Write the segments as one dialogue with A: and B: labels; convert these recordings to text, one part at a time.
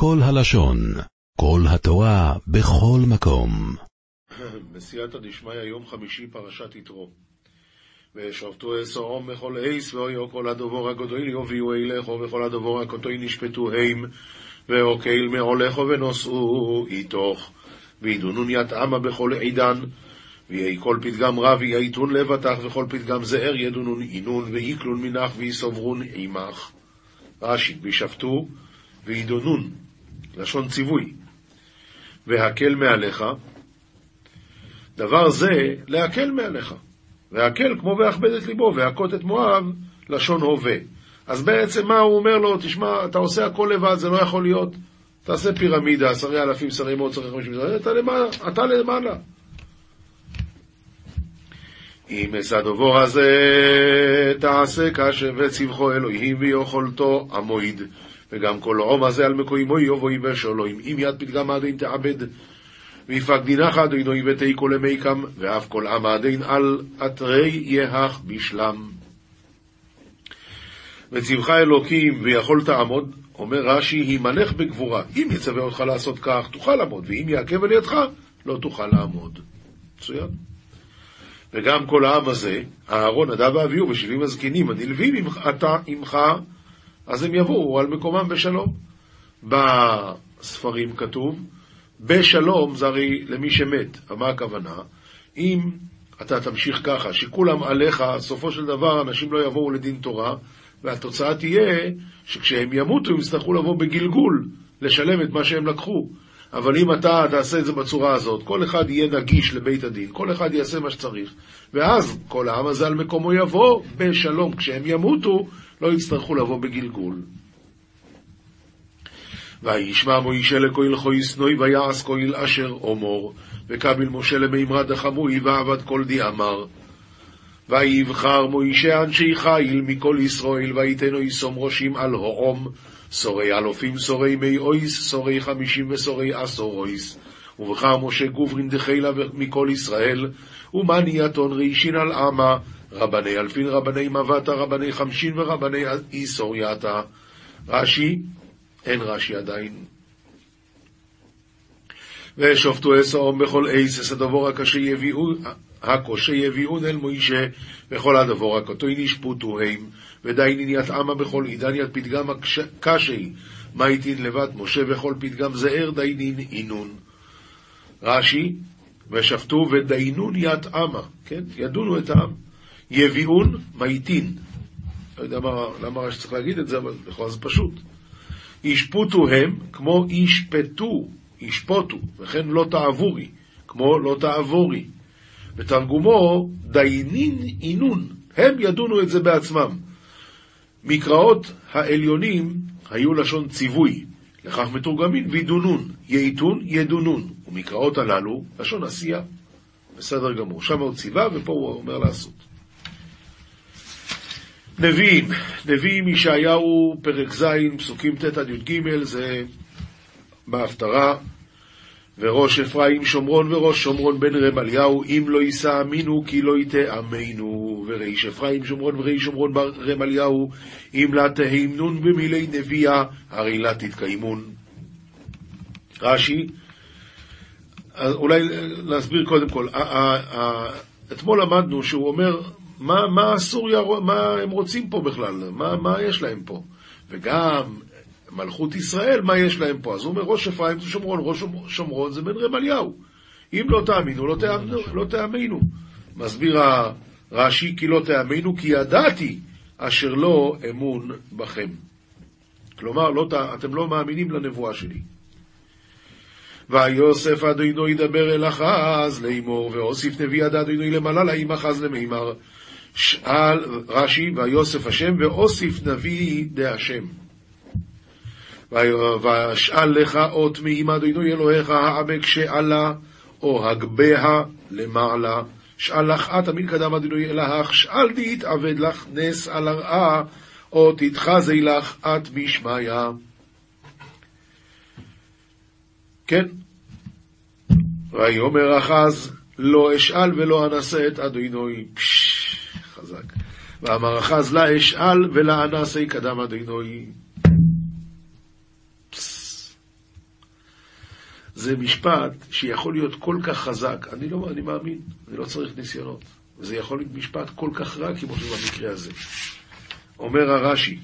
A: כל הלשון, כל התורה, בכל מקום.
B: בסייעתא דשמיא, יום חמישי, פרשת יתרו. ושבתו אסורום בכל עיס, ואויו כל הדבור הגדול יוביאו אליכו, וכל הדבור הקטוי נשפטו הם, ואוקיל מעולכו ונוסעו איתוך, וידונון יתאמה בכל עידן, ויהי כל פתגם רב יעיתון לבטח, וכל פתגם זער ידונון אינון, ואיקלון מנח ויסוברון עמך. רש"י, וישפטו וידונון, לשון ציווי, והקל מעליך, דבר זה להקל מעליך. והקל כמו והכבד את ליבו, והכות את מואב, לשון הווה. אז בעצם מה הוא אומר לו? תשמע, אתה עושה הכל לבד, זה לא יכול להיות. תעשה פירמידה, עשרי אלפים, שרי מאות, שרי חמישים, אתה למעלה, אתה למעלה. אם אשא דבור הזה תעשה קשה וצבחו אלוהים ויכולתו המועיד וגם כל עום הזה על מקוימו יבואי בשולוים אם יד פתגם עדין תעבד ויפקדינך אדינוי ותיקו למיקם ואף כל עם עדין על אתרי יהך בשלם וצבך אלוקים ויכולת עמוד אומר רש"י, הימנך בגבורה. אם יצווה אותך לעשות כך, תוכל לעמוד, ואם יעכב על ידך, לא תוכל לעמוד. מצוין. וגם כל העם הזה, אהרון, נדב ואביהו ושבעים הזקנים הנלווים אתה עמך, אז הם יבואו על מקומם בשלום. בספרים כתוב, בשלום זה הרי למי שמת. מה הכוונה? אם אתה תמשיך ככה, שכולם עליך, סופו של דבר אנשים לא יבואו לדין תורה, והתוצאה תהיה שכשהם ימותו הם יצטרכו לבוא בגלגול, לשלם את מה שהם לקחו. אבל אם אתה תעשה את זה בצורה הזאת, כל אחד יהיה נגיש לבית הדין, כל אחד יעשה מה שצריך, ואז כל העם הזה על מקומו יבוא בשלום. כשהם ימותו, לא יצטרכו לבוא בגלגול. וישמע מוישה לכהל חויסנוי ויעש כהל אשר אומור, וקביל משה למימרא דחמוי ועבד כל די אמר. ויבחר מוישה אנשי חיל מכל ישראל, ויתנו יסום ראשים על הועום, שרי אלפים, שרי מאות, שרי חמישים ושרי עשרות. ובחר משה גוברין דחילא מכל ישראל, ומני יתהון רישין על עמא, רבני אלפין, רבני מאוותא, רבני חמשין ורבני עשורייתא. רש"י, אין רש"י עדיין. ושפטו את העם בכל עת הדבר הקשה יביאון אל משה, וכל הדבר הקטן ישפוטו הם, ודיינין יתאמה בכל עידן ית פתגם קשי, מה איתין לבד משה וכל פתגם זער דיינין אינון. רש"י, ושפטו ודיינון יתאמה, כן? ידונו את העם. יביאון מאיטין. לא יודע מה, למה רש"י צריך להגיד את זה, אבל לכאורה זה פשוט. ישפוטו הם כמו ישפטו, ישפוטו, וכן לא תעבורי, כמו לא תעבורי. בתרגומו, דיינין אינון, הם ידונו את זה בעצמם. מקראות העליונים היו לשון ציווי, לכך מתורגמים וידונון, ייתון, ידונון, ומקראות הללו, לשון עשייה. בסדר גמור. שם הוא ציווה ופה הוא אומר לעשות. נביאים, נביאים ישעיהו, פרק ז', פסוקים ט' עד י"ג, זה בהפטרה, וראש אפרים שומרון וראש שומרון בן רמליהו, אם לא יישא אמינו כי לא יתאמנו, וריש אפרים שומרון וריש שומרון רמליהו, אם לה תהימנון במילי נביאה, הרי לה תתקיימון. רש"י, אולי להסביר קודם כל, אתמול למדנו שהוא אומר, מה, מה סוריה, מה הם רוצים פה בכלל, מה, מה יש להם פה, וגם מלכות ישראל, מה יש להם פה? אז הוא אומר, ראש אפרים זה שומרון, ראש שומרון זה בן רמליהו. אם לא תאמינו, לא, תאמינו, לא תאמינו. מסביר רש"י, כי לא תאמינו, כי ידעתי אשר לא אמון בכם. כלומר, לא, אתם לא מאמינים לנבואה שלי. ויוסף אדינו ידבר אל אחז לאמור, ואוסיף נביא עד אדינו למעלה לאם אחז למימר. שאל רש"י, ויוסף השם, ואוסיף נביא דהשם. ואשאל לך אות מעם אדוני אלוהיך העמק שעלה, או הגבה למעלה. שאל לך את אמין קדם אדוני אלוהיך, שאל יתעבד לך נס על הרעה, או תתחזי לך את בשמיא. כן. ויאמר אחז, לא אשאל ולא אנסה את אדוני. פשש. ואמר אחז, לה אשאל ולה אנסה קדם אדוני. זה משפט שיכול להיות כל כך חזק. אני לא, אני מאמין, אני לא צריך ניסיונות. זה יכול להיות משפט כל כך רע כמו שבמקרה הזה. אומר הרש"י,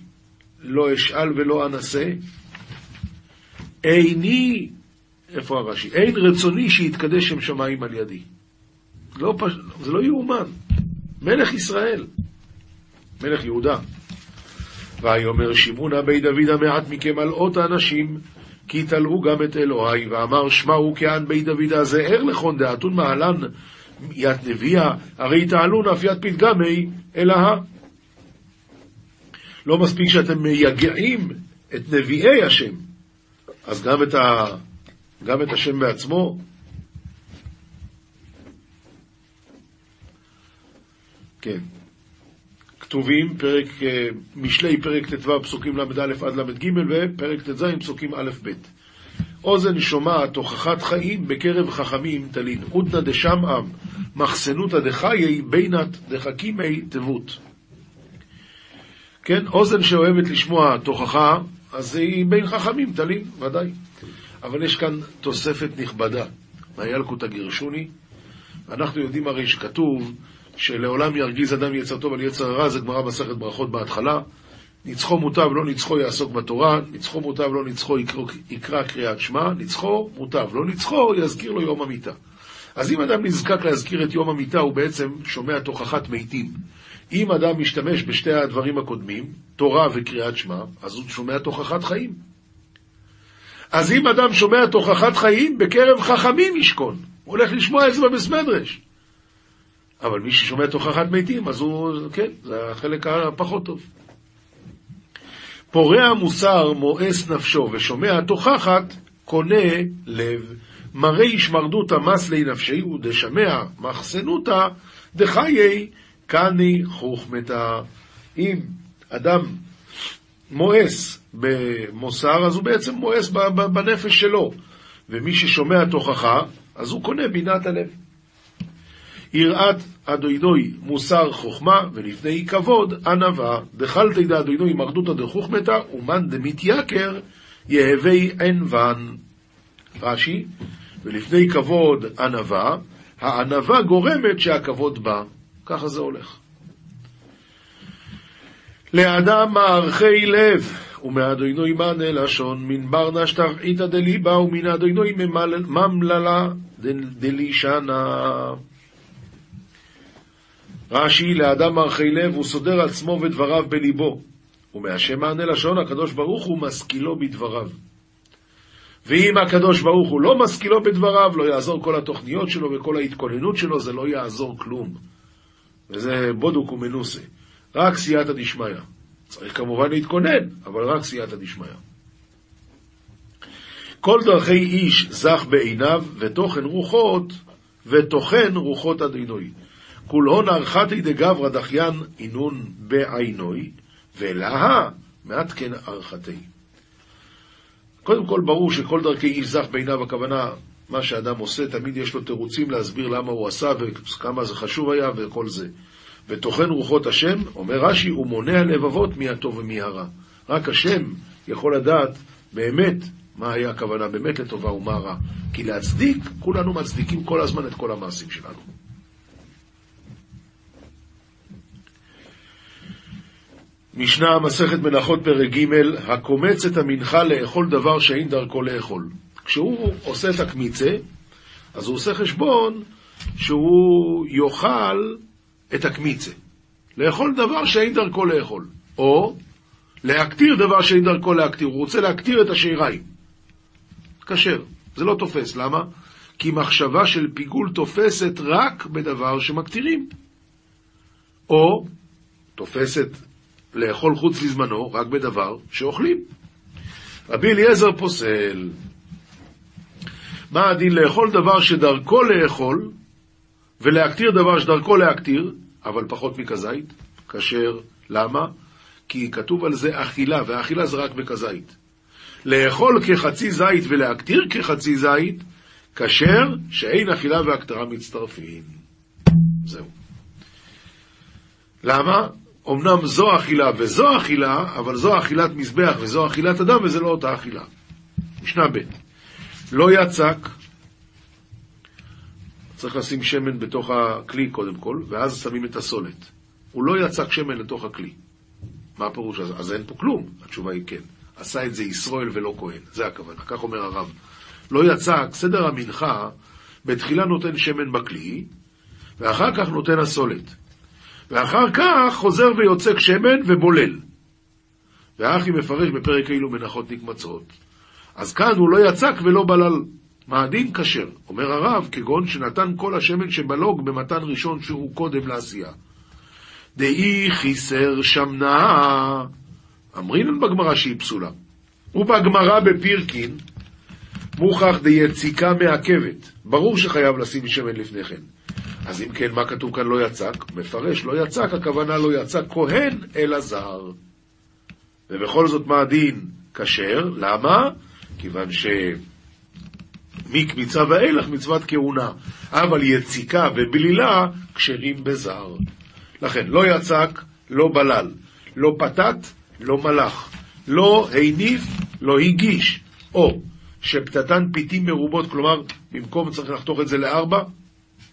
B: לא אשאל ולא אנסה, איני, איפה הרש"י? אין רצוני שיתקדש שם שמיים על ידי. לא פש... זה לא יאומן. מלך ישראל, מלך יהודה. ויאמר שמעונה בי דוד המעט מכם על אות האנשים, כי תלאו גם את אלוהי, ואמר שמעו כען בי דוד הזה ער לכון דעתון מעלן ית נביאה, הרי תעלון אף ית פתגמי אלאה. לא מספיק שאתם מייגעים את נביאי השם, אז גם את, ה... גם את השם בעצמו. כן. כתובים, פרק, אה, משלי פרק ט"ו פסוקים ל"א עד ל"ג ופרק ט"ז פסוקים א' ב'. אוזן שומעת תוכחת חיים בקרב חכמים תלין. עודנא דשמעם מחסנותא דחיי בינת דחכימי תבות. כן, אוזן שאוהבת לשמוע תוכחה, אז היא בין חכמים תלין, ודאי. אבל יש כאן תוספת נכבדה. מהילקוטא גירשוני. אנחנו יודעים הרי שכתוב שלעולם ירגיז אדם יצר טוב על יצר הרע, זה גמרא מסכת ברכות בהתחלה. ניצחו מוטב, לא ניצחו יעסוק בתורה, ניצחו מוטב, לא ניצחו יקרא, קריאת שמע, ניצחו מוטב, לא ניצחו יזכיר לו יום המיתה. אז אם אדם נזקק להזכיר את יום המיתה, הוא בעצם שומע תוכחת מתים. אם אדם משתמש בשתי הדברים הקודמים, תורה וקריאת שמע, אז הוא שומע תוכחת חיים. אז אם אדם שומע תוכחת חיים, בקרב חכמים ישכון. הוא הולך לשמוע את זה במסמדרש. אבל מי ששומע תוכחת מתים, אז הוא, כן, זה החלק הפחות טוב. פורע מוסר מואס נפשו, ושומע תוכחת קונה לב. מראה ישמרדותא מסלי נפשי ודשמע מחסנותא דחיי קני חוכמתא. אם אדם מואס במוסר, אז הוא בעצם מואס בנפש שלו. ומי ששומע תוכחה, אז הוא קונה בינת הלב. יראת אדוינוי מוסר חוכמה, ולפני כבוד ענווה. דחלתי דאדוינוי מרדותא דחוכמתא, ומאן דמתייקר יהווי ענוון. רש"י, ולפני כבוד ענווה, הענווה גורמת שהכבוד בא. ככה זה הולך. לאדם מערכי לב, ומאדוינוי מענה לשון, מן בר נשתר איתא דליבה, ומן אדוינוי ממללה דלישנה. רש"י, לאדם מערכי לב, הוא סודר עצמו ודבריו בליבו, ומהשם מענה לשון, הקדוש ברוך הוא משכילו בדבריו. ואם הקדוש ברוך הוא לא משכילו בדבריו, לא יעזור כל התוכניות שלו וכל ההתכוננות שלו, זה לא יעזור כלום. וזה בודוק ומנוסה. רק סייעתא דשמיא. צריך כמובן להתכונן, אבל רק סייעתא דשמיא. כל דרכי איש זך בעיניו, ותוכן רוחות, ותוכן רוחות אדינוי. כולהון ארכתי דגברא דחיין אינון בעינוי, ולהה מעדכן ארכתי. קודם כל ברור שכל דרכי איש זך בעיניו, הכוונה, מה שאדם עושה, תמיד יש לו תירוצים להסביר למה הוא עשה וכמה זה חשוב היה וכל זה. וטוחן רוחות השם, אומר רש"י, הוא מונע לבבות מי הטוב ומי הרע. רק השם יכול לדעת באמת מה היה הכוונה באמת לטובה ומה רע. כי להצדיק, כולנו מצדיקים כל הזמן את כל המעשים שלנו. משנה מסכת מנחות פרק ג' הקומץ את המנחה לאכול דבר שאין דרכו לאכול. כשהוא עושה את הקמיצה, אז הוא עושה חשבון שהוא יאכל את הקמיצה. לאכול דבר שאין דרכו לאכול. או להקטיר דבר שאין דרכו להקטיר. הוא רוצה להקטיר את השיריים. כשר. זה לא תופס. למה? כי מחשבה של פיגול תופסת רק בדבר שמקטירים. או תופסת לאכול חוץ לזמנו רק בדבר שאוכלים. רבי אליעזר פוסל, מה הדין לאכול דבר שדרכו לאכול, ולהקטיר דבר שדרכו להקטיר, אבל פחות מכזית? כשר. למה? כי כתוב על זה אכילה, והאכילה זה רק בכזית. לאכול כחצי זית ולהקטיר כחצי זית, כשר שאין אכילה והקטרה מצטרפים. זהו. למה? אמנם זו אכילה וזו אכילה, אבל זו אכילת מזבח וזו אכילת אדם וזה לא אותה אכילה. משנה ב' לא יצק, צריך לשים שמן בתוך הכלי קודם כל, ואז שמים את הסולת. הוא לא יצק שמן לתוך הכלי. מה הפירוש? אז, אז אין פה כלום. התשובה היא כן. עשה את זה ישראל ולא כהן. זה הכוונה, כך אומר הרב. לא יצק, סדר המנחה, בתחילה נותן שמן בכלי, ואחר כך נותן הסולת. ואחר כך חוזר ויוצק שמן ובולל. והאחי מפרש בפרק אילו מנחות נקמצות. אז כאן הוא לא יצק ולא בלל. מה הדין כשר? אומר הרב, כגון שנתן כל השמן שבלוג במתן ראשון שהוא קודם לעשייה. דאי חיסר שמנה, אמרינן בגמרא שהיא פסולה. ובגמרא בפירקין, מוכח דיציקה מעכבת. ברור שחייב לשים שמן לפני כן. אז אם כן, מה כתוב כאן לא יצק? מפרש, לא יצק, הכוונה לא יצק כהן אלא זר. ובכל זאת מה הדין? כשר, למה? כיוון ש... מקמיצה ואילך מצוות כהונה, אבל יציקה ובלילה כשרים בזר. לכן, לא יצק, לא בלל, לא פתת, לא מלך, לא הניף, לא הגיש, או שפתתן פיתים מרובות, כלומר, במקום צריך לחתוך את זה לארבע,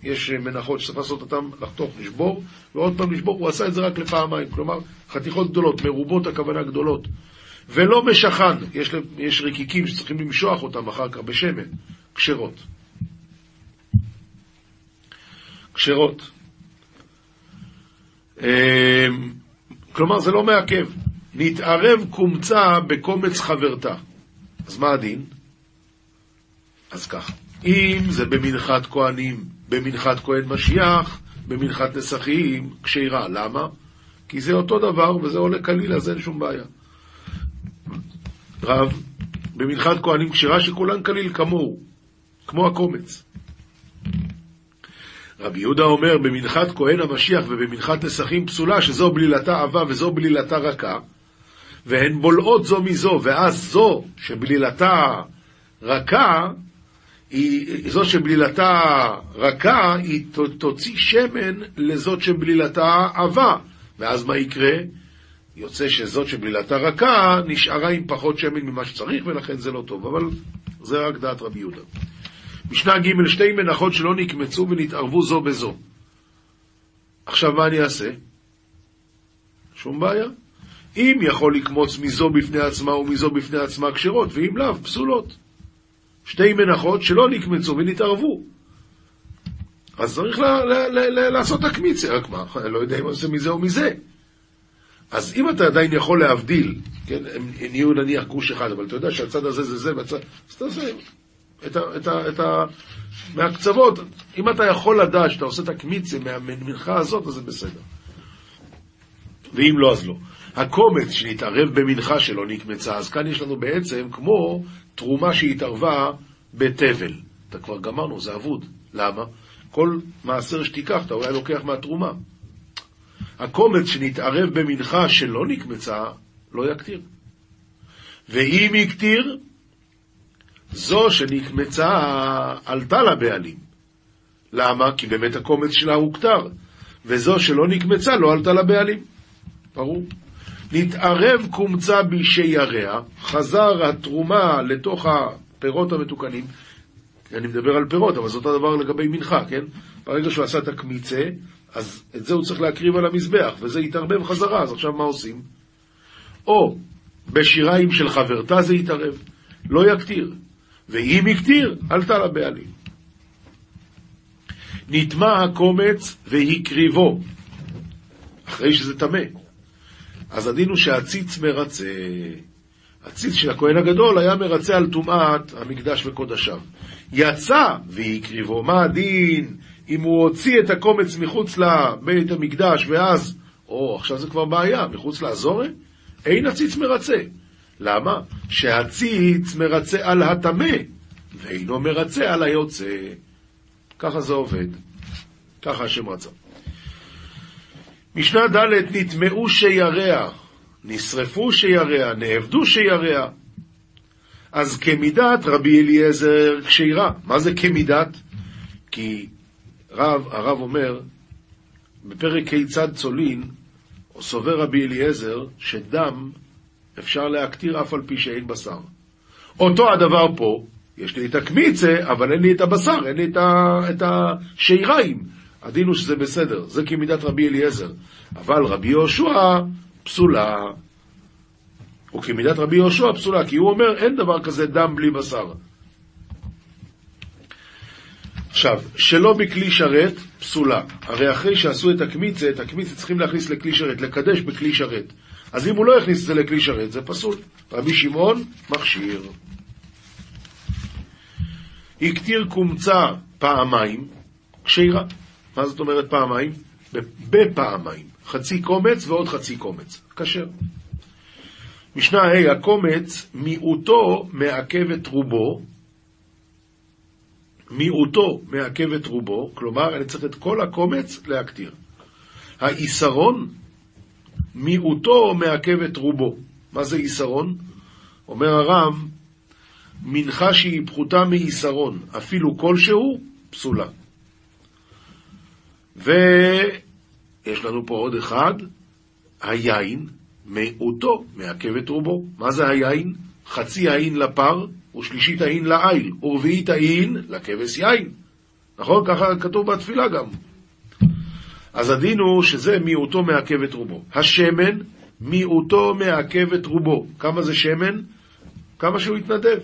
B: יש מנחות שצריך לעשות אותן, לחתוך, לשבור, ועוד פעם לשבור, הוא עשה את זה רק לפעמיים, כלומר, חתיכות גדולות, מרובות הכוונה גדולות. ולא משכן, יש, יש רקיקים שצריכים למשוח אותם אחר כך בשמן, כשרות. כשרות. אמ, כלומר, זה לא מעכב. נתערב קומצה בקומץ חברתה. אז מה הדין? אז ככה, אם זה במנחת כהנים, במנחת כהן משיח, במנחת נסכים, כשירה. למה? כי זה אותו דבר וזה עולה קליל, אז אין שום בעיה. רב, במנחת כהנים כשירה שכולן קליל כמוהו, כמו הקומץ. רבי יהודה אומר, במנחת כהן המשיח ובמנחת נסכים פסולה, שזו בלילתה עבה וזו בלילתה רכה, והן בולעות זו מזו, ואז זו שבלילתה רכה, היא, זו שבלילתה רכה, היא תוציא שמן לזאת שבלילתה עבה. ואז מה יקרה? יוצא שזאת שבלילתה רכה נשארה עם פחות שמן ממה שצריך, ולכן זה לא טוב. אבל זה רק דעת רבי יהודה. משנה ג' שתי מנחות שלא נקמצו ונתערבו זו בזו. עכשיו מה אני אעשה? שום בעיה. אם יכול לקמוץ מזו בפני עצמה ומזו בפני עצמה כשרות, ואם לאו, פסולות. שתי מנחות שלא נקמצו ונתערבו. אז צריך ל- ל- ל- לעשות הקמיצה, רק מה, אני לא יודע אם זה מזה או מזה. אז אם אתה עדיין יכול להבדיל, כן, הם נהיו נניח גוש אחד, אבל אתה יודע שהצד הזה זה זה, והצד... אז תעשה את ה... את ה, את ה מהקצוות, אם אתה יכול לדעת שאתה עושה את הקמיצה מהמנחה הזאת, אז זה בסדר. ואם לא, אז לא. הקומץ שנתערב במנחה שלו נקמצה, אז כאן יש לנו בעצם כמו תרומה שהתערבה בתבל. אתה כבר גמרנו, זה אבוד. למה? כל מעשר שתיקח, אתה אולי לוקח מהתרומה. הקומץ שנתערב במנחה שלא נקמצה, לא יקטיר. ואם יקטיר, זו שנקמצה עלתה לבעלים. למה? כי באמת הקומץ שלה הוכתר, וזו שלא נקמצה לא עלתה לבעלים. ברור. נתערב קומצה ירע, חזר התרומה לתוך הפירות המתוקנים, אני מדבר על פירות, אבל זה אותו דבר לגבי מנחה, כן? ברגע שהוא עשה את הקמיצה, אז את זה הוא צריך להקריב על המזבח, וזה יתערבב חזרה, אז עכשיו מה עושים? או בשיריים של חברתה זה יתערב, לא יקטיר, ואם יקטיר, עלתה לבעלים. נטמע הקומץ והקריבו, אחרי שזה טמא. אז הדין הוא שהציץ מרצה. הציץ של הכהן הגדול היה מרצה על טומאת המקדש וקודשיו. יצא והקריבו. מה הדין אם הוא הוציא את הקומץ מחוץ לבית המקדש ואז, או עכשיו זה כבר בעיה, מחוץ לאזורי? אין הציץ מרצה. למה? שהציץ מרצה על הטמא, ואינו מרצה על היוצא. ככה זה עובד. ככה השם רצה. משנה ד' נטמעו שירע, נשרפו שירע, נאבדו שירע. אז כמידת רבי אליעזר כשירה. מה זה כמידת? כי רב, הרב אומר, בפרק כיצד צולין, סובר רבי אליעזר, שדם אפשר להקטיר אף על פי שאין בשר. אותו הדבר פה, יש לי את הקמיצה, אבל אין לי את הבשר, אין לי את, ה, את השיריים. הדין הוא שזה בסדר, זה כמידת רבי אליעזר. אבל רבי יהושע פסולה. וכמידת רבי יהושע פסולה, כי הוא אומר אין דבר כזה דם בלי בשר. עכשיו, שלא בכלי שרת, פסולה. הרי אחרי שעשו את הקמיצה, את הקמיצה צריכים להכניס לכלי שרת, לקדש בכלי שרת. אז אם הוא לא יכניס את זה לכלי שרת, זה פסול. רבי שמעון, מכשיר. הקטיר קומצה פעמיים, כשירה. מה זאת אומרת פעמיים? בפעמיים. חצי קומץ ועוד חצי קומץ. כשר. משנה ה' הקומץ, מיעוטו מעכב את רובו, מיעוטו מעכב את רובו, כלומר, אני צריך את כל הקומץ להקטיר. האיסרון, מיעוטו מעכב את רובו. מה זה איסרון? אומר הרב, מנחה שהיא פחותה מאיסרון, אפילו כלשהו, פסולה. ויש לנו פה עוד אחד, היין, מיעוטו מעכב את רובו. מה זה היין? חצי האין לפר, ושלישית האין לעיל, ורביעית האין לכבש יין. נכון? ככה כתוב בתפילה גם. אז הדין הוא שזה מיעוטו מעכב את רובו. השמן, מיעוטו מעכב את רובו. כמה זה שמן? כמה שהוא התנדב.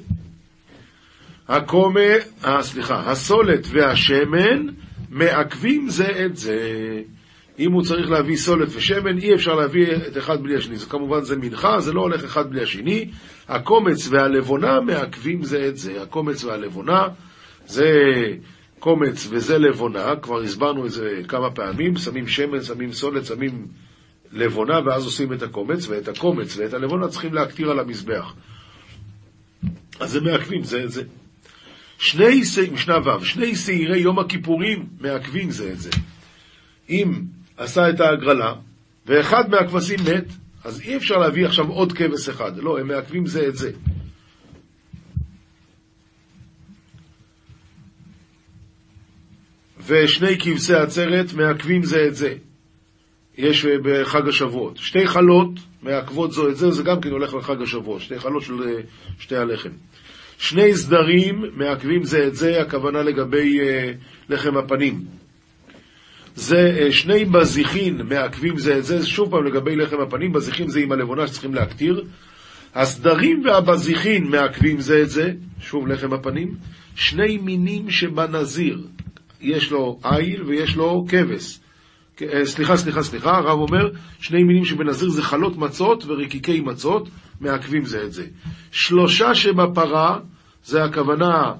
B: הקומה, אה, סליחה, הסולת והשמן מעכבים זה את זה. אם הוא צריך להביא סולת ושמן, אי אפשר להביא את אחד בלי השני. זה כמובן זה מנחה, זה לא הולך אחד בלי השני. הקומץ והלבונה מעכבים זה את זה. הקומץ והלבונה זה קומץ וזה לבונה, כבר הסברנו את זה כמה פעמים, שמים שמן, שמים סולת, שמים לבונה, ואז עושים את הקומץ, ואת הקומץ ואת הלבונה צריכים להקטיר על המזבח. אז זה מעכבים זה זה. שני, משנה ו', שני שעירי יום הכיפורים מעכבים זה את זה. אם עשה את ההגרלה, ואחד מהכבשים מת, אז אי אפשר להביא עכשיו עוד כבש אחד. לא, הם מעכבים זה את זה. ושני כבשי עצרת מעכבים זה את זה. יש בחג השבועות. שתי חלות מעכבות זו את זה, זה גם כן הולך לחג השבועות. שתי חלות של אה, שתי הלחם. שני סדרים מעכבים זה את זה, הכוונה לגבי uh, לחם הפנים. זה uh, שני בזיחין מעכבים זה את זה, שוב פעם לגבי לחם הפנים, בזיחין זה עם הלבונה שצריכים להקטיר. הסדרים והבזיחין מעכבים זה את זה, שוב לחם הפנים. שני מינים שבנזיר, יש לו עיל ויש לו כבש. סליחה, סליחה, סליחה, הרב אומר, שני מינים שבנזיר זה חלות מצות ורקיקי מצות, מעכבים זה את זה. שלושה שבפרה, זה הכוונה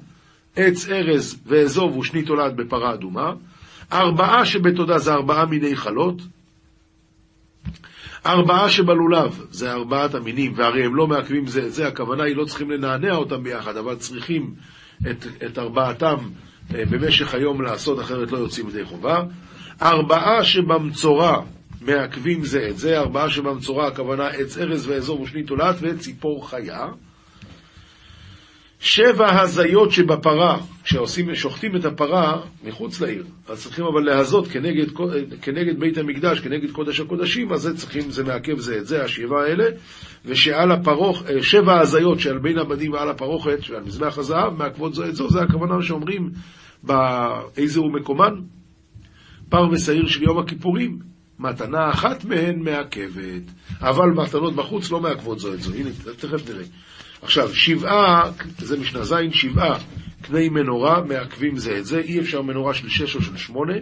B: עץ ארז ואזוב ושני תולד בפרה אדומה. ארבעה שבתודה זה ארבעה מיני חלות. ארבעה שבלולב זה ארבעת המינים, והרי הם לא מעכבים זה את זה, הכוונה היא לא צריכים לנענע אותם ביחד, אבל צריכים את, את ארבעתם אה, במשך היום לעשות, אחרת לא יוצאים ידי חובה. ארבעה שבמצורע מעכבים זה את זה, ארבעה שבמצורע הכוונה עץ ארז ואזור ושני תולעת וציפור חיה. שבע הזיות שבפרה, כשעושים, שוחטים את הפרה מחוץ לעיר, אז צריכים אבל להזות כנגד, כנגד בית המקדש, כנגד קודש הקודשים, אז זה צריכים, זה מעכב זה את זה, השבעה האלה, ושעל הפרוך, אה, שבע הזיות שעל בין הבדים ועל הפרוכת, שעל מזבח הזהב, מעכבות זו את זו, זה הכוונה שאומרים באיזה הוא מקומן, פר ושעיר של יום הכיפורים, מתנה אחת מהן מעכבת, אבל מתנות בחוץ לא מעכבות זו את זו. הנה, תכף נראה. עכשיו, שבעה, זה משנה ז', שבעה קני מנורה מעכבים זה את זה, אי אפשר מנורה של שש או של שמונה.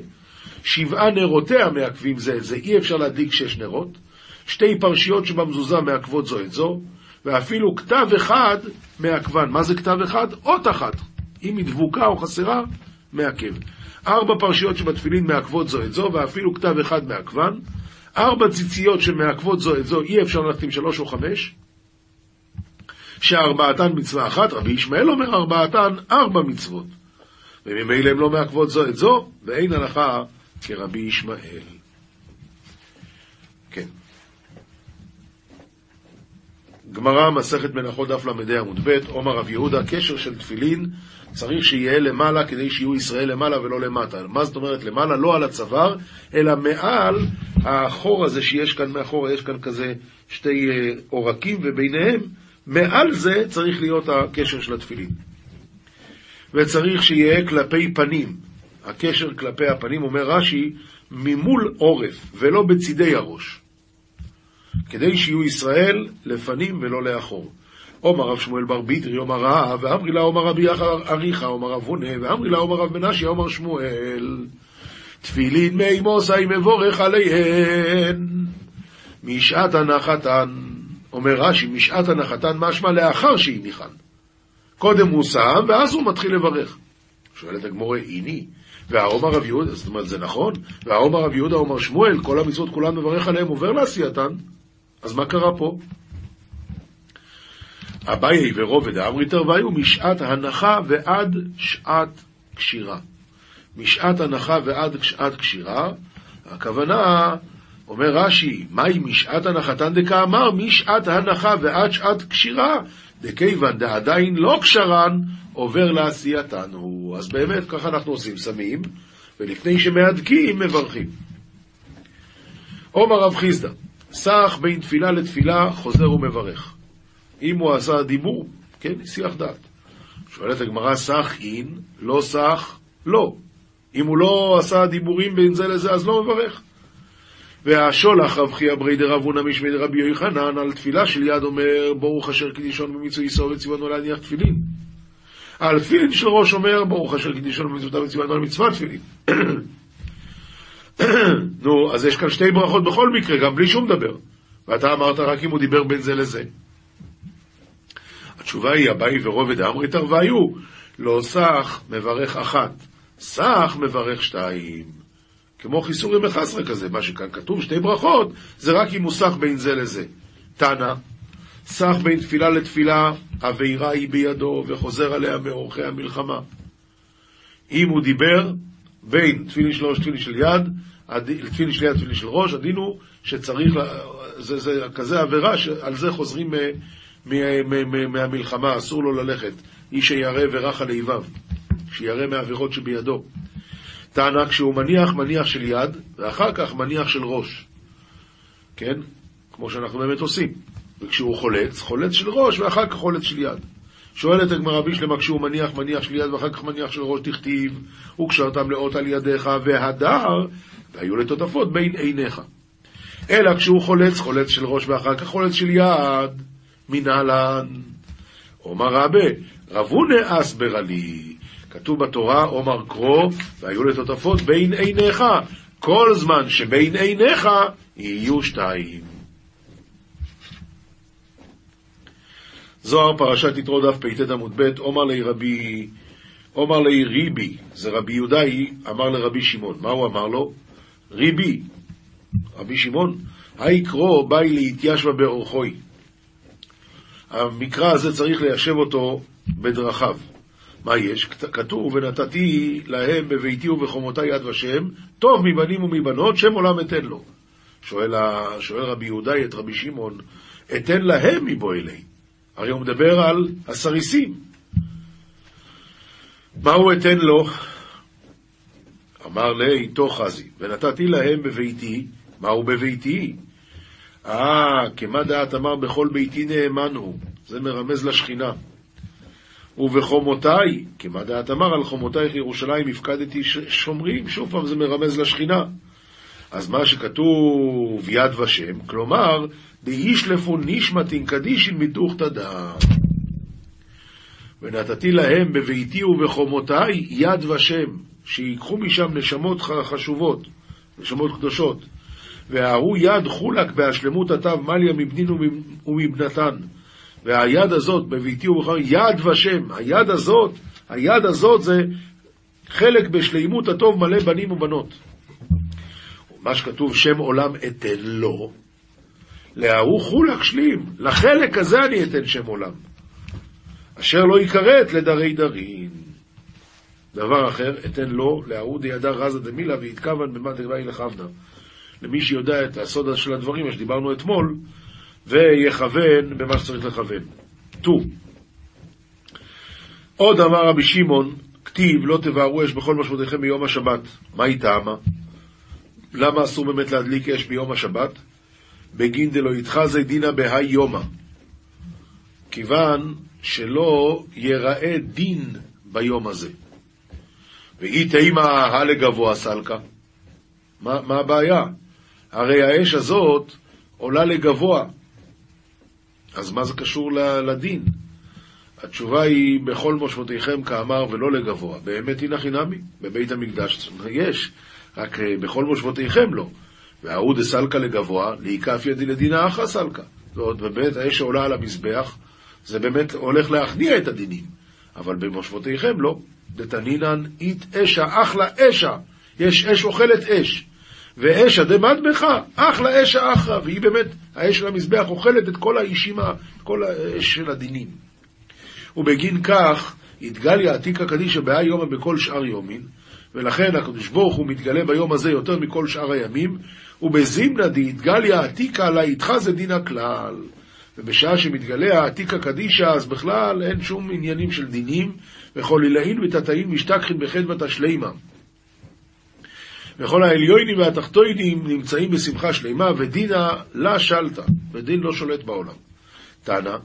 B: שבעה נרותיה מעכבים זה את זה, אי אפשר להדליק שש נרות. שתי פרשיות שבמזוזה מעכבות זו את זו, ואפילו כתב אחד מעכבן. מה זה כתב אחד? אות אחת. אם היא דבוקה או חסרה, מעכב. ארבע פרשיות שבתפילין מעכבות זו את זו, ואפילו כתב אחד מעכבן. ארבע ציציות שמעכבות זו את זו, אי אפשר ללכת עם שלוש או חמש. שארבעתן מצווה אחת, רבי ישמעאל אומר ארבעתן ארבע מצוות. וממילא הן לא מעכבות זו את זו, ואין הנחה כרבי ישמעאל. כן. גמרא, מסכת מנחות דף ל"ה עמוד ב', עומר רב יהודה, קשר של תפילין צריך שיהיה למעלה כדי שיהיו ישראל למעלה ולא למטה. מה זאת אומרת למעלה? לא על הצוואר, אלא מעל החור הזה שיש כאן מאחורה, יש כאן כזה שתי אה, עורקים, וביניהם, מעל זה צריך להיות הקשר של התפילין. וצריך שיהיה כלפי פנים. הקשר כלפי הפנים, אומר רש"י, ממול עורף, ולא בצידי הראש. כדי שיהיו ישראל לפנים ולא לאחור. עומר רב שמואל בר ביטרי, עומר רב, ואמרי לה עומר רבי אריכא, עומר רב הונה, ואמרי לה עומר רב מנשי, עומר שמואל. תפילין מי מוסי מבורך עליהן, משעת הנחתן. אומר רש"י, משעת הנחתן משמע לאחר שהניחן. קודם הוא שם, ואז הוא מתחיל לברך. שואלת הגמורה, איני, והעומר רב יהודה, זאת אומרת, זה נכון? והעומר רב יהודה אומר שמואל, כל המצוות כולן מברך עליהם, עובר לעשייתן. אז מה קרה פה? אביי ורובד האמריתר והיו משעת הנחה ועד שעת קשירה. משעת הנחה ועד שעת קשירה, הכוונה, אומר רש"י, מהי משעת הנחתן דקאמר? משעת הנחה ועד שעת קשירה, דכיוון דעדיין לא קשרן, עובר לעשייתן. אז באמת, ככה אנחנו עושים, שמים, ולפני שמהדקים, מברכים. עומר רב חיסדא, סך בין תפילה לתפילה, חוזר ומברך. אם הוא עשה דיבור, כן, הסיח דעת. שואלת הגמרא, סך אין, לא סך, לא. אם הוא לא עשה דיבורים בין זה לזה, אז לא מברך. והשולח רב חייא ברי דרב הונא משמי דרבי יוחנן על תפילה של יד אומר ברוך אשר קדישון במצווי איסור וציוונו להניח תפילין. על תפילין של ראש אומר ברוך אשר קדישון במצוותיו וציוונו על מצוות תפילין. נו, אז יש כאן שתי ברכות בכל מקרה, גם בלי שום דבר. ואתה אמרת רק אם הוא דיבר בין זה לזה. התשובה היא, אביי ורובד אמריתר והיו, לא סך מברך אחת, סך מברך שתיים. כמו חיסורים בחסרה כזה, מה שכאן כתוב, שתי ברכות, זה רק אם הוא סך בין זה לזה. תנא, סך בין תפילה לתפילה, אבירה היא בידו, וחוזר עליה מאורחי המלחמה. אם הוא דיבר בין תפילין של ראש לתפילין של יד, תפילין של יד תפילין של ראש, הדין הוא שצריך, זה, זה כזה עבירה שעל זה חוזרים מהמלחמה, אסור לו ללכת. איש שירא ורך על איביו, שירא מהעבירות שבידו. טענה כשהוא מניח, מניח של יד, ואחר כך מניח של ראש. כן? כמו שאנחנו באמת עושים. וכשהוא חולץ, חולץ של ראש, ואחר כך חולץ של יד. שואלת הגמרא בישלמה כשהוא מניח, מניח של יד, ואחר כך מניח של ראש תכתיב, וקשרתם לאות על ידיך, והדר, והיו לטוטפות בין עיניך. אלא כשהוא חולץ, חולץ של ראש, ואחר כך חולץ של יד. מנהלן. אומר רבה, רבונה אסברה לי. כתוב בתורה, עומר קרו, והיו לטוטפות בין עיניך. כל זמן שבין עיניך יהיו שתיים. זוהר פרשת יתרו דף פט עמוד ב', עומר לי רבי, עומר לי ריבי, זה רבי יהודאי, אמר לרבי שמעון. מה הוא אמר לו? ריבי, רבי שמעון, היי קרו באי להתיישבה באורחוי. המקרא הזה צריך ליישב אותו בדרכיו. מה יש? כתוב, ונתתי להם בביתי ובחומותי יד ושם, טוב מבנים ומבנות, שם עולם אתן לו. שואל, שואל רבי יהודאי את רבי שמעון, אתן להם מבועלי. הרי הוא מדבר על הסריסים. מה הוא אתן לו? אמר לי, תוך חזי, ונתתי להם בביתי, מהו בביתי? אה, כמה דעת אמר בכל ביתי נאמן הוא, זה מרמז לשכינה. ובחומותיי, כמה דעת אמר על חומותייך ירושלים הפקדתי שומרים, שוב פעם זה מרמז לשכינה. אז מה שכתוב יד ושם, כלומר, דאישלפו נשמתין קדישין מתוך תדע. ונתתי להם בביתי ובחומותיי יד ושם, שיקחו משם נשמות חשובות, נשמות קדושות. וההוא יד חולק בהשלמות התו מליה מבנין ומבנתן. והיד הזאת, בביתי ובחר, יד ושם, היד הזאת, היד הזאת זה חלק בשלימות הטוב מלא בנים ובנות. מה שכתוב שם עולם אתן לו, לההוא חולק שלים, לחלק הזה אני אתן שם עולם. אשר לא יכרת לדרי דרין. דבר אחר, אתן לו, לההוא דידה רזה דמילה ויתכוון במה דגבי לכוונה. למי שיודע את הסוד של הדברים, מה שדיברנו אתמול, ויכוון במה שצריך לכוון. טו. עוד אמר רבי שמעון, כתיב לא תבערו אש בכל משמעותיכם ביום השבת. מה היא טעמה? למה אסור באמת להדליק אש ביום השבת? בגין דלא יתחזי דינא בהאי יומא. כיוון שלא ייראה דין ביום הזה. ואי תימא הלגבוה סלקה. מה, מה הבעיה? הרי האש הזאת עולה לגבוה. אז מה זה קשור לדין? התשובה היא, בכל מושבותיכם כאמר ולא לגבוה. באמת הנה חינמי, בבית המקדש יש, רק אה, בכל מושבותיכם לא. וההוא דסלקה לגבוה, להיקף ידי לדינה אחא סלקה. זאת אומרת, באמת האש שעולה על המזבח, זה באמת הולך להכניע את הדינים. אבל במושבותיכם לא. דתנינן אית אשה, אחלה אשה. יש אש אוכלת אש. ואשה דמדמך, אחלה אשה אחרא. והיא באמת, האש של המזבח אוכלת את כל האישים, כל האש של הדינים. ובגין כך, התגליה עתיקה קדישא בהא יומא בכל שאר יומין, ולכן הקדוש ברוך הוא מתגלה ביום הזה יותר מכל שאר הימים, ובזימנא דהתגליה עתיקה לה יתחזה דין הכלל. ובשעה שמתגלה העתיקה קדישא, אז בכלל אין שום עניינים של דינים, וכל עילאין ותתאין משתכחין בחדמת השלימה. וכל העליונים והתחתוינים נמצאים בשמחה שלימה, ודינה לה שלטה, ודין לא שולט בעולם. תנא,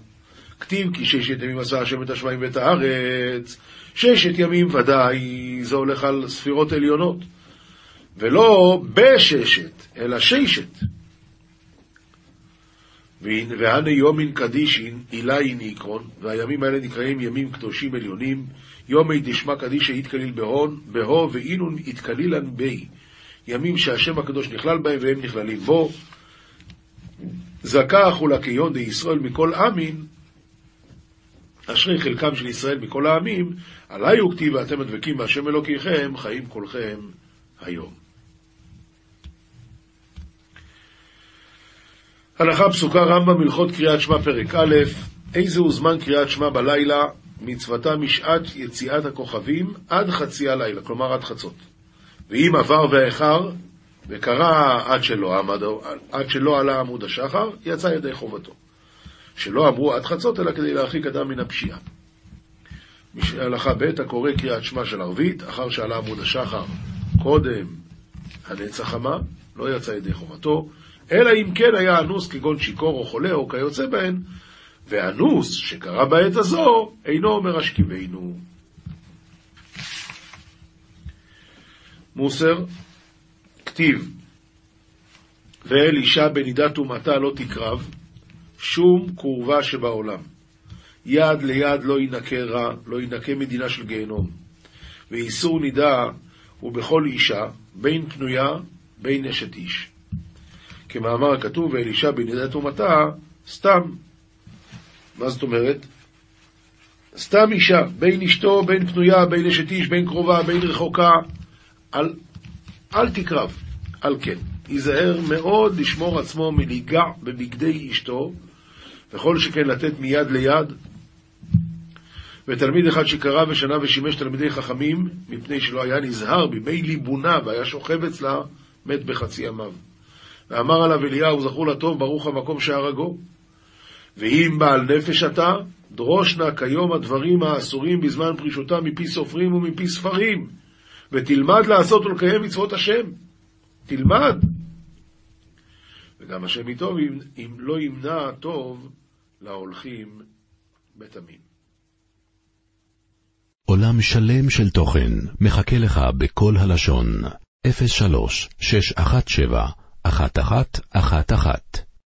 B: כתיב כי ששת ימים עשה השם את השמיים ואת הארץ, ששת ימים ודאי, זה הולך על ספירות עליונות, ולא בששת, אלא ששת. והנה יומין קדישין, אילאין עיקרון, והימים האלה נקראים ימים קדושים עליונים, יומי דשמא קדישא יתקליל בהון, בהו ואינון יתקלילן בי. ימים שהשם הקדוש נכלל בהם והם נכללים בו. זכה חולקיון דישראל מכל עמין, אשרי חלקם של ישראל מכל העמים, עלי הוא כתיב ואתם הדבקים בהשם אלוקיכם, חיים כולכם היום. הלכה פסוקה רמב"ם הלכות קריאת שמע פרק א', איזהו זמן קריאת שמע בלילה, מצוותה משעת יציאת הכוכבים עד חצי הלילה, כלומר עד חצות. ואם עבר ואיחר, וקרא עד שלא, עמד, עד שלא עלה עמוד השחר, יצא ידי חובתו. שלא אמרו עד חצות, אלא כדי להרחיק אדם מן הפשיעה. הלכה ב' הקורא קריאת שמע של ערבית, אחר שעלה עמוד השחר קודם הנצח חמה, לא יצא ידי חובתו, אלא אם כן היה אנוס כגון שיכור או חולה או כיוצא בהן, ואנוס שקרה בעת הזו, אינו אומר השכיבנו. מוסר, כתיב, ואל אישה בנידת טומאתה לא תקרב, שום קורבה שבעולם. יד ליד לא ינקה רע, לא ינקה מדינה של גיהנום. ואיסור נידה הוא בכל אישה, בין פנויה, בין אשת איש. כמאמר הכתוב, ואלישע בנידת טומאתה, סתם. מה זאת אומרת? סתם אישה, בין אשתו, בין פנויה, בין אשת איש, בין קרובה, בין רחוקה, אל, אל תקרב, על כן. ייזהר מאוד לשמור עצמו מליגע בבגדי אשתו, וכל שכן לתת מיד ליד. ותלמיד אחד שקרא ושנה ושימש תלמידי חכמים, מפני שלא היה נזהר בימי ליבונה והיה שוכב אצלה, מת בחצי ימיו. ואמר עליו אליהו, זכור לטוב, ברוך המקום שהרגו. ואם בעל נפש אתה, דרוש נא כיום הדברים האסורים בזמן פרישותם מפי סופרים ומפי ספרים, ותלמד לעשות ולקיים מצוות השם. תלמד. וגם השם איתו, אם, אם לא ימנע טוב להולכים בתמים.
A: עולם שלם של תוכן מחכה לך בכל הלשון, 03 617 1111